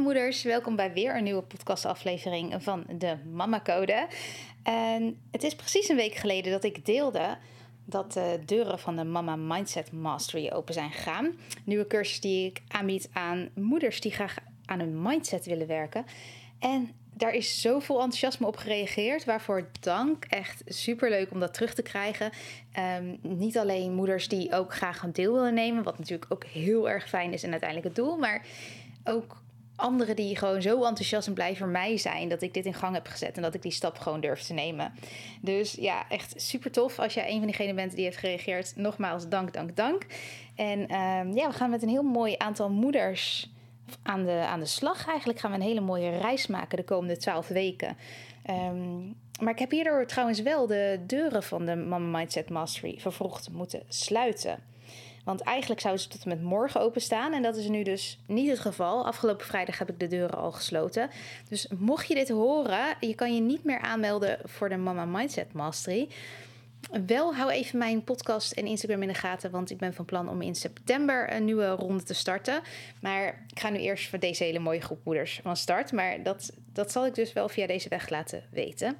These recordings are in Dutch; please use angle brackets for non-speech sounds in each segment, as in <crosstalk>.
Moeders, welkom bij weer een nieuwe podcastaflevering van de Mama Code. En het is precies een week geleden dat ik deelde dat de deuren van de Mama Mindset Mastery open zijn gegaan. Nieuwe cursus die ik aanbied aan moeders die graag aan hun mindset willen werken. En daar is zoveel enthousiasme op gereageerd. Waarvoor dank. Echt super leuk om dat terug te krijgen. Ehm, niet alleen moeders die ook graag een deel willen nemen. Wat natuurlijk ook heel erg fijn is en uiteindelijk het doel. Maar ook anderen die gewoon zo enthousiast en blij voor mij zijn dat ik dit in gang heb gezet en dat ik die stap gewoon durf te nemen. Dus ja, echt super tof als jij een van diegenen bent die heeft gereageerd. Nogmaals, dank, dank, dank. En um, ja, we gaan met een heel mooi aantal moeders aan de, aan de slag. Eigenlijk gaan we een hele mooie reis maken de komende twaalf weken. Um, maar ik heb hierdoor trouwens wel de deuren van de Mama Mindset Mastery vervroegd moeten sluiten. Want eigenlijk zouden ze tot en met morgen openstaan. En dat is nu dus niet het geval. Afgelopen vrijdag heb ik de deuren al gesloten. Dus mocht je dit horen, je kan je niet meer aanmelden voor de Mama Mindset Mastery. Wel hou even mijn podcast en Instagram in de gaten, want ik ben van plan om in september een nieuwe ronde te starten. Maar ik ga nu eerst voor deze hele mooie groep moeders van start. Maar dat, dat zal ik dus wel via deze weg laten weten.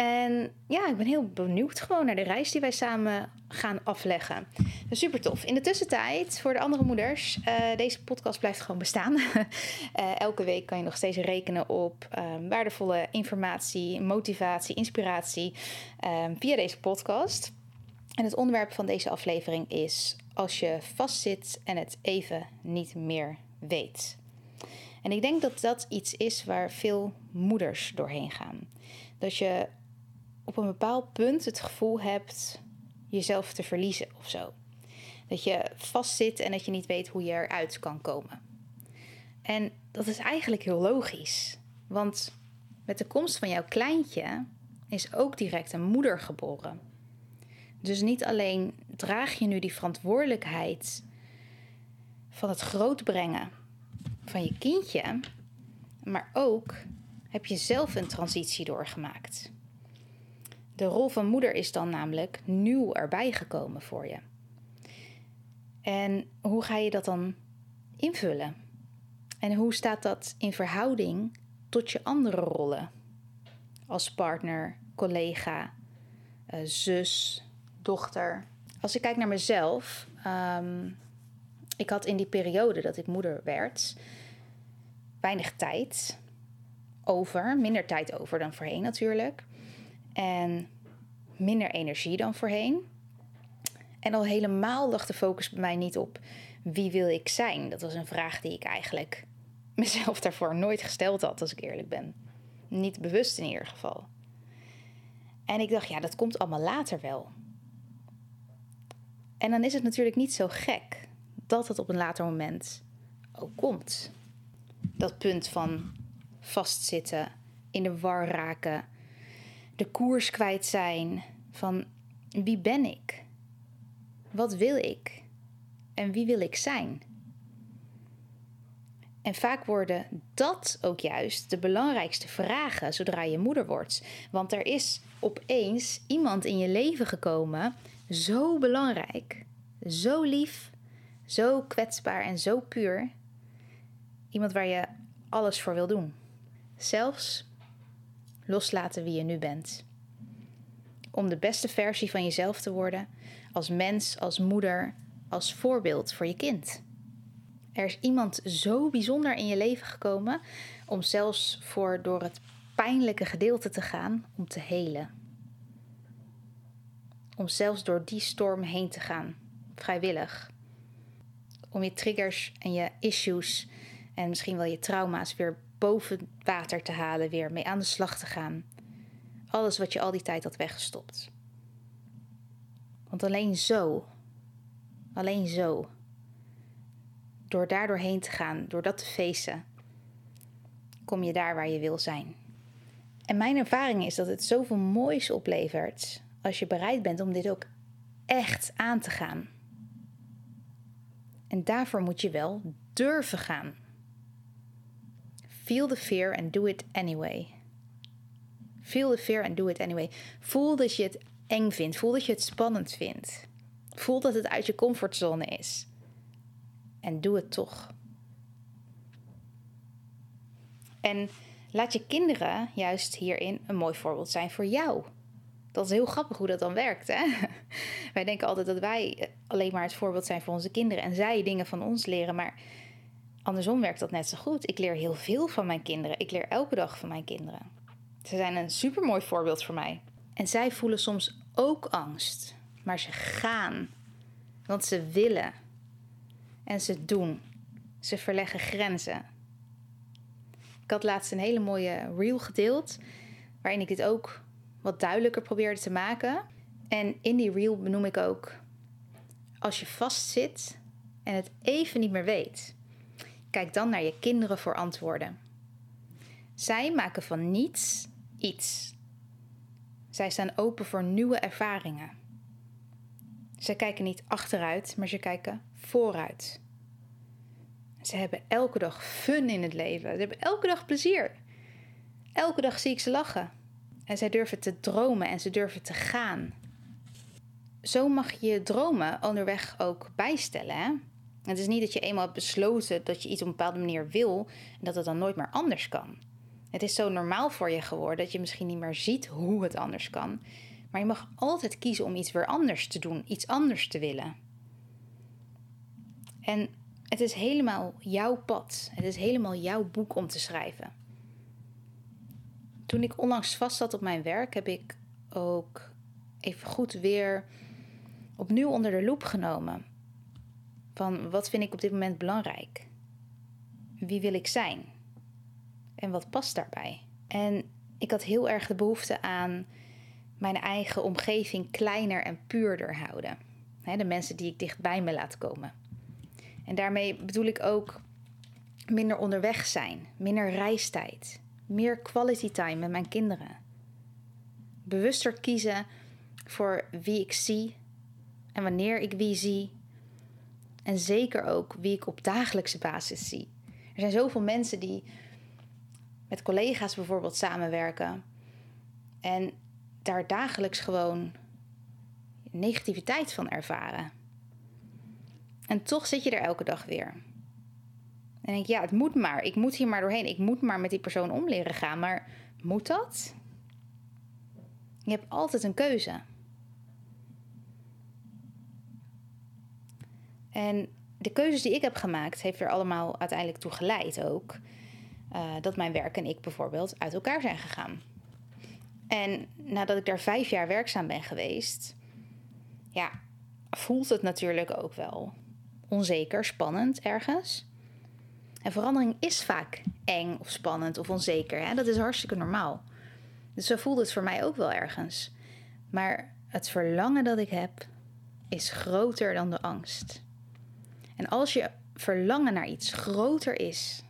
En ja, ik ben heel benieuwd gewoon naar de reis die wij samen gaan afleggen. Super tof. In de tussentijd, voor de andere moeders, uh, deze podcast blijft gewoon bestaan. uh, <laughs> elke week kan je nog steeds rekenen op um, waardevolle informatie, motivatie, inspiratie um, via deze podcast. En het onderwerp van deze aflevering is als je vastzit en het even niet meer weet. En ik denk dat dat iets is waar veel moeders doorheen gaan. Dat je op een bepaald punt het gevoel hebt jezelf te verliezen of zo. Dat je vastzit en dat je niet weet hoe je eruit kan komen. En dat is eigenlijk heel logisch. Want met de komst van jouw kleintje is ook direct een moeder geboren. Dus niet alleen draag je nu die verantwoordelijkheid van het grootbrengen van je kindje, maar ook heb je zelf een transitie doorgemaakt. De rol van moeder is dan namelijk nieuw erbij gekomen voor je. En hoe ga je dat dan invullen? En hoe staat dat in verhouding tot je andere rollen? Als partner, collega, uh, zus, dochter. Als ik kijk naar mezelf, um, ik had in die periode dat ik moeder werd, weinig tijd over, minder tijd over dan voorheen natuurlijk. En minder energie dan voorheen. En al helemaal lag de focus bij mij niet op wie wil ik zijn. Dat was een vraag die ik eigenlijk <laughs> mezelf daarvoor nooit gesteld had, als ik eerlijk ben. Niet bewust in ieder geval. En ik dacht, ja, dat komt allemaal later wel. En dan is het natuurlijk niet zo gek dat het op een later moment ook komt. Dat punt van vastzitten, in de war raken, de koers kwijt zijn van wie ben ik? Wat wil ik? En wie wil ik zijn? En vaak worden dat ook juist de belangrijkste vragen zodra je moeder wordt. Want er is opeens iemand in je leven gekomen, zo belangrijk, zo lief, zo kwetsbaar en zo puur. Iemand waar je alles voor wil doen. Zelfs loslaten wie je nu bent. Om de beste versie van jezelf te worden, als mens, als moeder, als voorbeeld voor je kind. Er is iemand zo bijzonder in je leven gekomen om zelfs voor door het pijnlijke gedeelte te gaan om te helen. Om zelfs door die storm heen te gaan, vrijwillig. Om je triggers en je issues en misschien wel je trauma's weer boven water te halen, weer mee aan de slag te gaan. Alles wat je al die tijd had weggestopt. Want alleen zo, alleen zo, door daar doorheen te gaan, door dat te feesten, kom je daar waar je wil zijn. En mijn ervaring is dat het zoveel moois oplevert als je bereid bent om dit ook echt aan te gaan. En daarvoor moet je wel durven gaan. Feel the fear and do it anyway. Feel the fear and do it anyway. Voel dat je het eng vindt. Voel dat je het spannend vindt. Voel dat het uit je comfortzone is. En doe het toch. En laat je kinderen juist hierin een mooi voorbeeld zijn voor jou. Dat is heel grappig hoe dat dan werkt. Hè? <laughs> Wij denken altijd dat wij alleen maar het voorbeeld zijn voor onze kinderen en zij dingen van ons leren. Maar andersom werkt dat net zo goed. Ik leer heel veel van mijn kinderen. Ik leer elke dag van mijn kinderen. Ze zijn een supermooi voorbeeld voor mij. En zij voelen soms ook angst. Maar ze gaan. Want ze willen. En ze doen. Ze verleggen grenzen. Ik had laatst een hele mooie reel gedeeld. Waarin ik dit ook wat duidelijker probeerde te maken. En in die reel benoem ik ook. Als je vastzit en het even niet meer weet. Kijk dan naar je kinderen voor antwoorden. Zij maken van niets iets. Zij staan open voor nieuwe ervaringen. Ze kijken niet achteruit, maar ze kijken vooruit. Ze hebben elke dag fun in het leven. Ze hebben elke dag plezier. Elke dag zie ik ze lachen. En zij durven te dromen en ze durven te gaan. Zo mag je dromen onderweg ook bijstellen. Hè? Het is niet dat je eenmaal hebt besloten dat je iets op een bepaalde manier wil en dat het dan nooit meer anders kan. Het is zo normaal voor je geworden dat je misschien niet meer ziet hoe het anders kan. Maar je mag altijd kiezen om iets weer anders te doen, iets anders te willen. En het is helemaal jouw pad. Het is helemaal jouw boek om te schrijven. Toen ik onlangs vast zat op mijn werk, heb ik ook even goed weer opnieuw onder de loep genomen. Van wat vind ik op dit moment belangrijk? Wie wil ik zijn? En wat past daarbij? En ik had heel erg de behoefte aan mijn eigen omgeving kleiner en puurder houden. de mensen die ik dichtbij me laat komen. En daarmee bedoel ik ook minder onderweg zijn, minder reistijd, meer quality time met mijn kinderen. Bewuster kiezen voor wie ik zie en wanneer ik wie zie. En zeker ook wie ik op dagelijkse basis zie. Er zijn zoveel mensen die met collega's bijvoorbeeld samenwerken en daar dagelijks gewoon negativiteit van ervaren. En toch zit je er elke dag weer. En denk ja, het moet maar. Ik moet hier maar doorheen. Ik moet maar met die persoon om leren gaan. Maar moet dat? Je hebt altijd een keuze. En de keuzes die ik heb gemaakt, heeft er allemaal uiteindelijk toe geleid ook. Uh, dat mijn werk en ik bijvoorbeeld uit elkaar zijn gegaan. En nadat ik daar vijf jaar werkzaam ben geweest, ja, voelt het natuurlijk ook wel onzeker, spannend ergens. En verandering is vaak eng of spannend of onzeker. Hè? Dat is hartstikke normaal. Dus zo voelt het voor mij ook wel ergens. Maar het verlangen dat ik heb is groter dan de angst. En als je verlangen naar iets groter is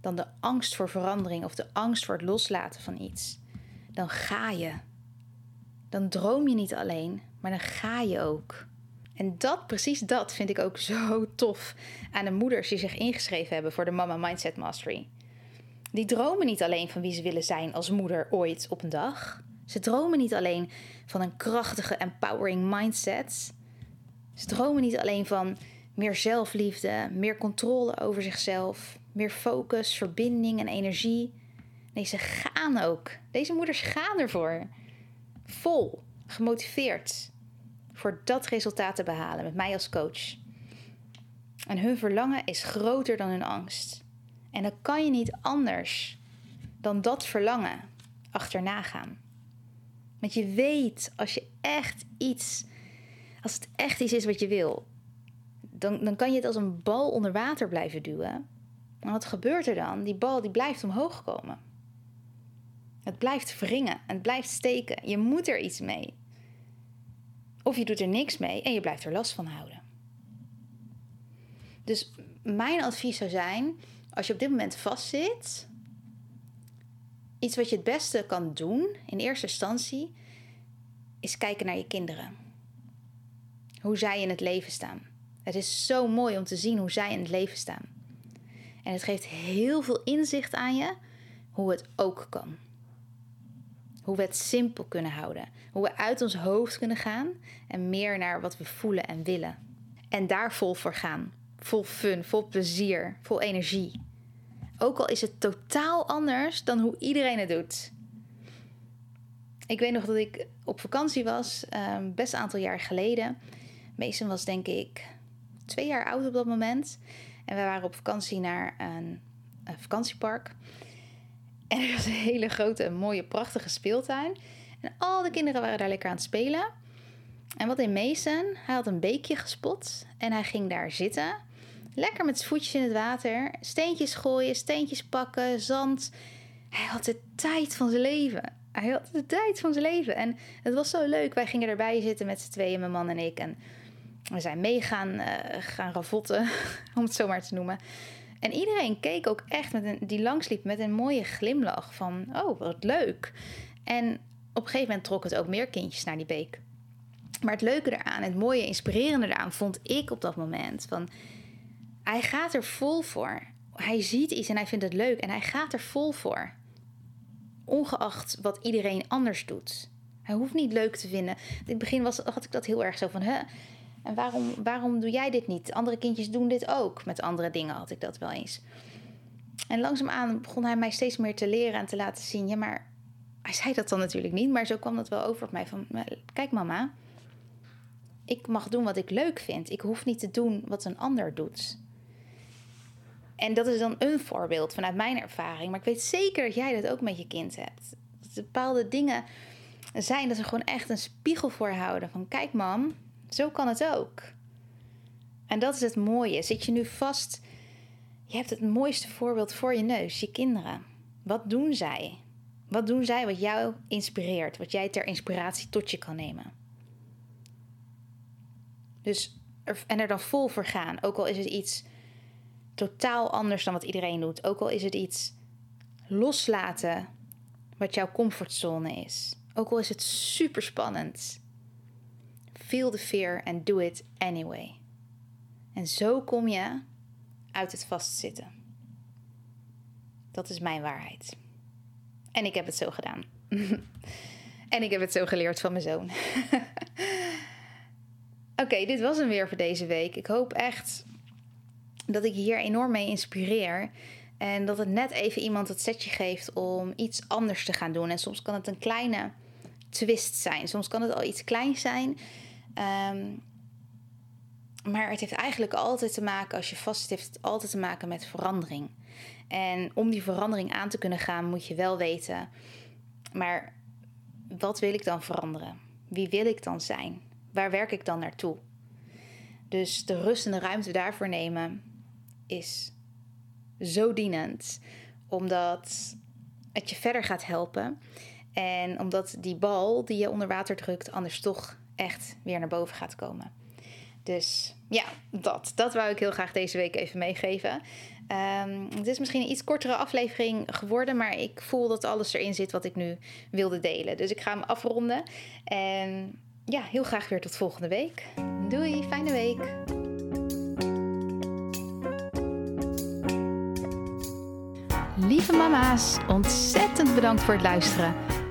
dan de angst voor verandering of de angst voor het loslaten van iets, dan ga je. Dan droom je niet alleen, maar dan ga je ook. En dat, precies dat, vind ik ook zo tof aan de moeders die zich ingeschreven hebben voor de Mama Mindset Mastery. Die dromen niet alleen van wie ze willen zijn als moeder ooit op een dag. Ze dromen niet alleen van een krachtige, empowering mindset. Ze dromen niet alleen van meer zelfliefde, meer controle over zichzelf, meer focus, verbinding en energie. Nee, ze gaan ook. Deze moeders gaan ervoor. Vol, gemotiveerd, voor dat resultaat te behalen met mij als coach. En hun verlangen is groter dan hun angst. En dan kan je niet anders dan dat verlangen achterna gaan. Want je weet als je echt iets, als het echt iets is wat je wil, dan, dan kan je het als een bal onder water blijven duwen. En wat gebeurt er dan? Die bal die blijft omhoog komen. Het blijft wringen, het blijft steken. Je moet er iets mee. Of je doet er niks mee en je blijft er last van houden. Dus mijn advies zou zijn, als je op dit moment vastzit, iets wat je het beste kan doen in eerste instantie, is kijken naar je kinderen. Hoe zij in het leven staan. Het is zo mooi om te zien hoe zij in het leven staan. En het geeft heel veel inzicht aan je hoe het ook kan. Hoe we het simpel kunnen houden. Hoe we uit ons hoofd kunnen gaan en meer naar wat we voelen en willen. En daar vol voor gaan. Vol fun, vol plezier, vol energie. Ook al is het totaal anders dan hoe iedereen het doet. Ik weet nog dat ik op vakantie was, um, best een aantal jaar geleden. Mason was denk ik twee jaar oud op dat moment. En we waren op vakantie naar een, vakantiepark. En er was een hele grote, mooie, prachtige speeltuin. En al de kinderen waren daar lekker aan het spelen. En wat deed Mason? Hij had een beekje gespot en hij ging daar zitten. Lekker met zijn voetjes in het water. Steentjes gooien, steentjes pakken, zand. Hij had de tijd van zijn leven. Hij had de tijd van zijn leven. En het was zo leuk. Wij gingen erbij zitten met z'n tweeën, mijn man en ik. En we zijn meegaan uh, gaan ravotten, <laughs> om het zo maar te noemen. En iedereen keek ook echt met een, die langsliep met een mooie glimlach van, oh, wat leuk. En op een gegeven moment trok het ook meer kindjes naar die beek. Maar het leuke eraan, het mooie, inspirerende eraan, vond ik op dat moment. Van, hij gaat er vol voor. Hij ziet iets en hij vindt het leuk en hij gaat er vol voor. Ongeacht wat iedereen anders doet. Hij hoeft niet leuk te vinden. In het begin was, had ik dat heel erg zo van, hè, en waarom, waarom doe jij dit niet? Andere kindjes doen dit ook. Met andere dingen had ik dat wel eens. En langzaamaan begon hij mij steeds meer te leren en te laten zien. Ja, maar hij zei dat dan natuurlijk niet, maar zo kwam dat wel over op mij. Van, kijk mama, ik mag doen wat ik leuk vind. Ik hoef niet te doen wat een ander doet. En dat is dan een voorbeeld vanuit mijn ervaring. Maar ik weet zeker dat jij dat ook met je kind hebt. Dat bepaalde dingen zijn dat ze gewoon echt een spiegel voor houden. Van kijk mam, zo kan het ook. En dat is het mooie. Zit je nu vast? Je hebt het mooiste voorbeeld voor je neus, je kinderen. Wat doen zij? Wat doen zij wat jou inspireert, wat jij ter inspiratie tot je kan nemen? Dus en er dan vol voor gaan, ook al is het iets totaal anders dan wat iedereen doet, ook al is het iets loslaten wat jouw comfortzone is, ook al is het super spannend. Feel the fear and do it anyway. En zo kom je uit het vastzitten. Dat is mijn waarheid. En ik heb het zo gedaan. <laughs> en ik heb het zo geleerd van mijn zoon. <laughs> Oké, dit was hem weer voor deze week. Ik hoop echt dat ik hier enorm mee inspireer. En dat het net even iemand het setje geeft om iets anders te gaan doen. En soms kan het een kleine twist zijn. Soms kan het al iets kleins zijn. Ehm, maar het heeft eigenlijk altijd te maken, als je vast zit, heeft altijd te maken met verandering. En om die verandering aan te kunnen gaan, moet je wel weten, maar wat wil ik dan veranderen? Wie wil ik dan zijn? Waar werk ik dan naartoe? Dus de rust en de ruimte daarvoor nemen is zo dienend, omdat het je verder gaat helpen. En omdat die bal die je onder water drukt, anders toch echt weer naar boven gaat komen. Dus ja, dat. Dat wou ik heel graag deze week even meegeven. Um, het is misschien een iets kortere aflevering geworden, maar ik voel dat alles erin zit wat ik nu wilde delen. Dus ik ga hem afronden. En ja, heel graag weer tot volgende week. Doei, fijne week. Lieve mama's, ontzettend bedankt voor het luisteren.